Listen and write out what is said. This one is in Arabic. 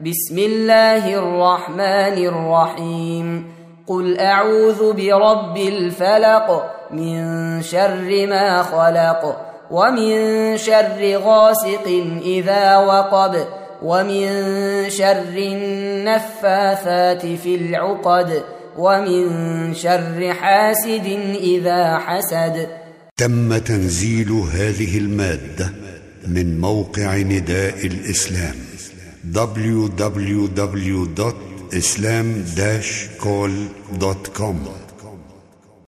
بسم الله الرحمن الرحيم. قل أعوذ برب الفلق من شر ما خلق ومن شر غاسق إذا وقب ومن شر النفاثات في العقد ومن شر حاسد إذا حسد. تم تنزيل هذه المادة من موقع نداء الإسلام. www.islam-call.com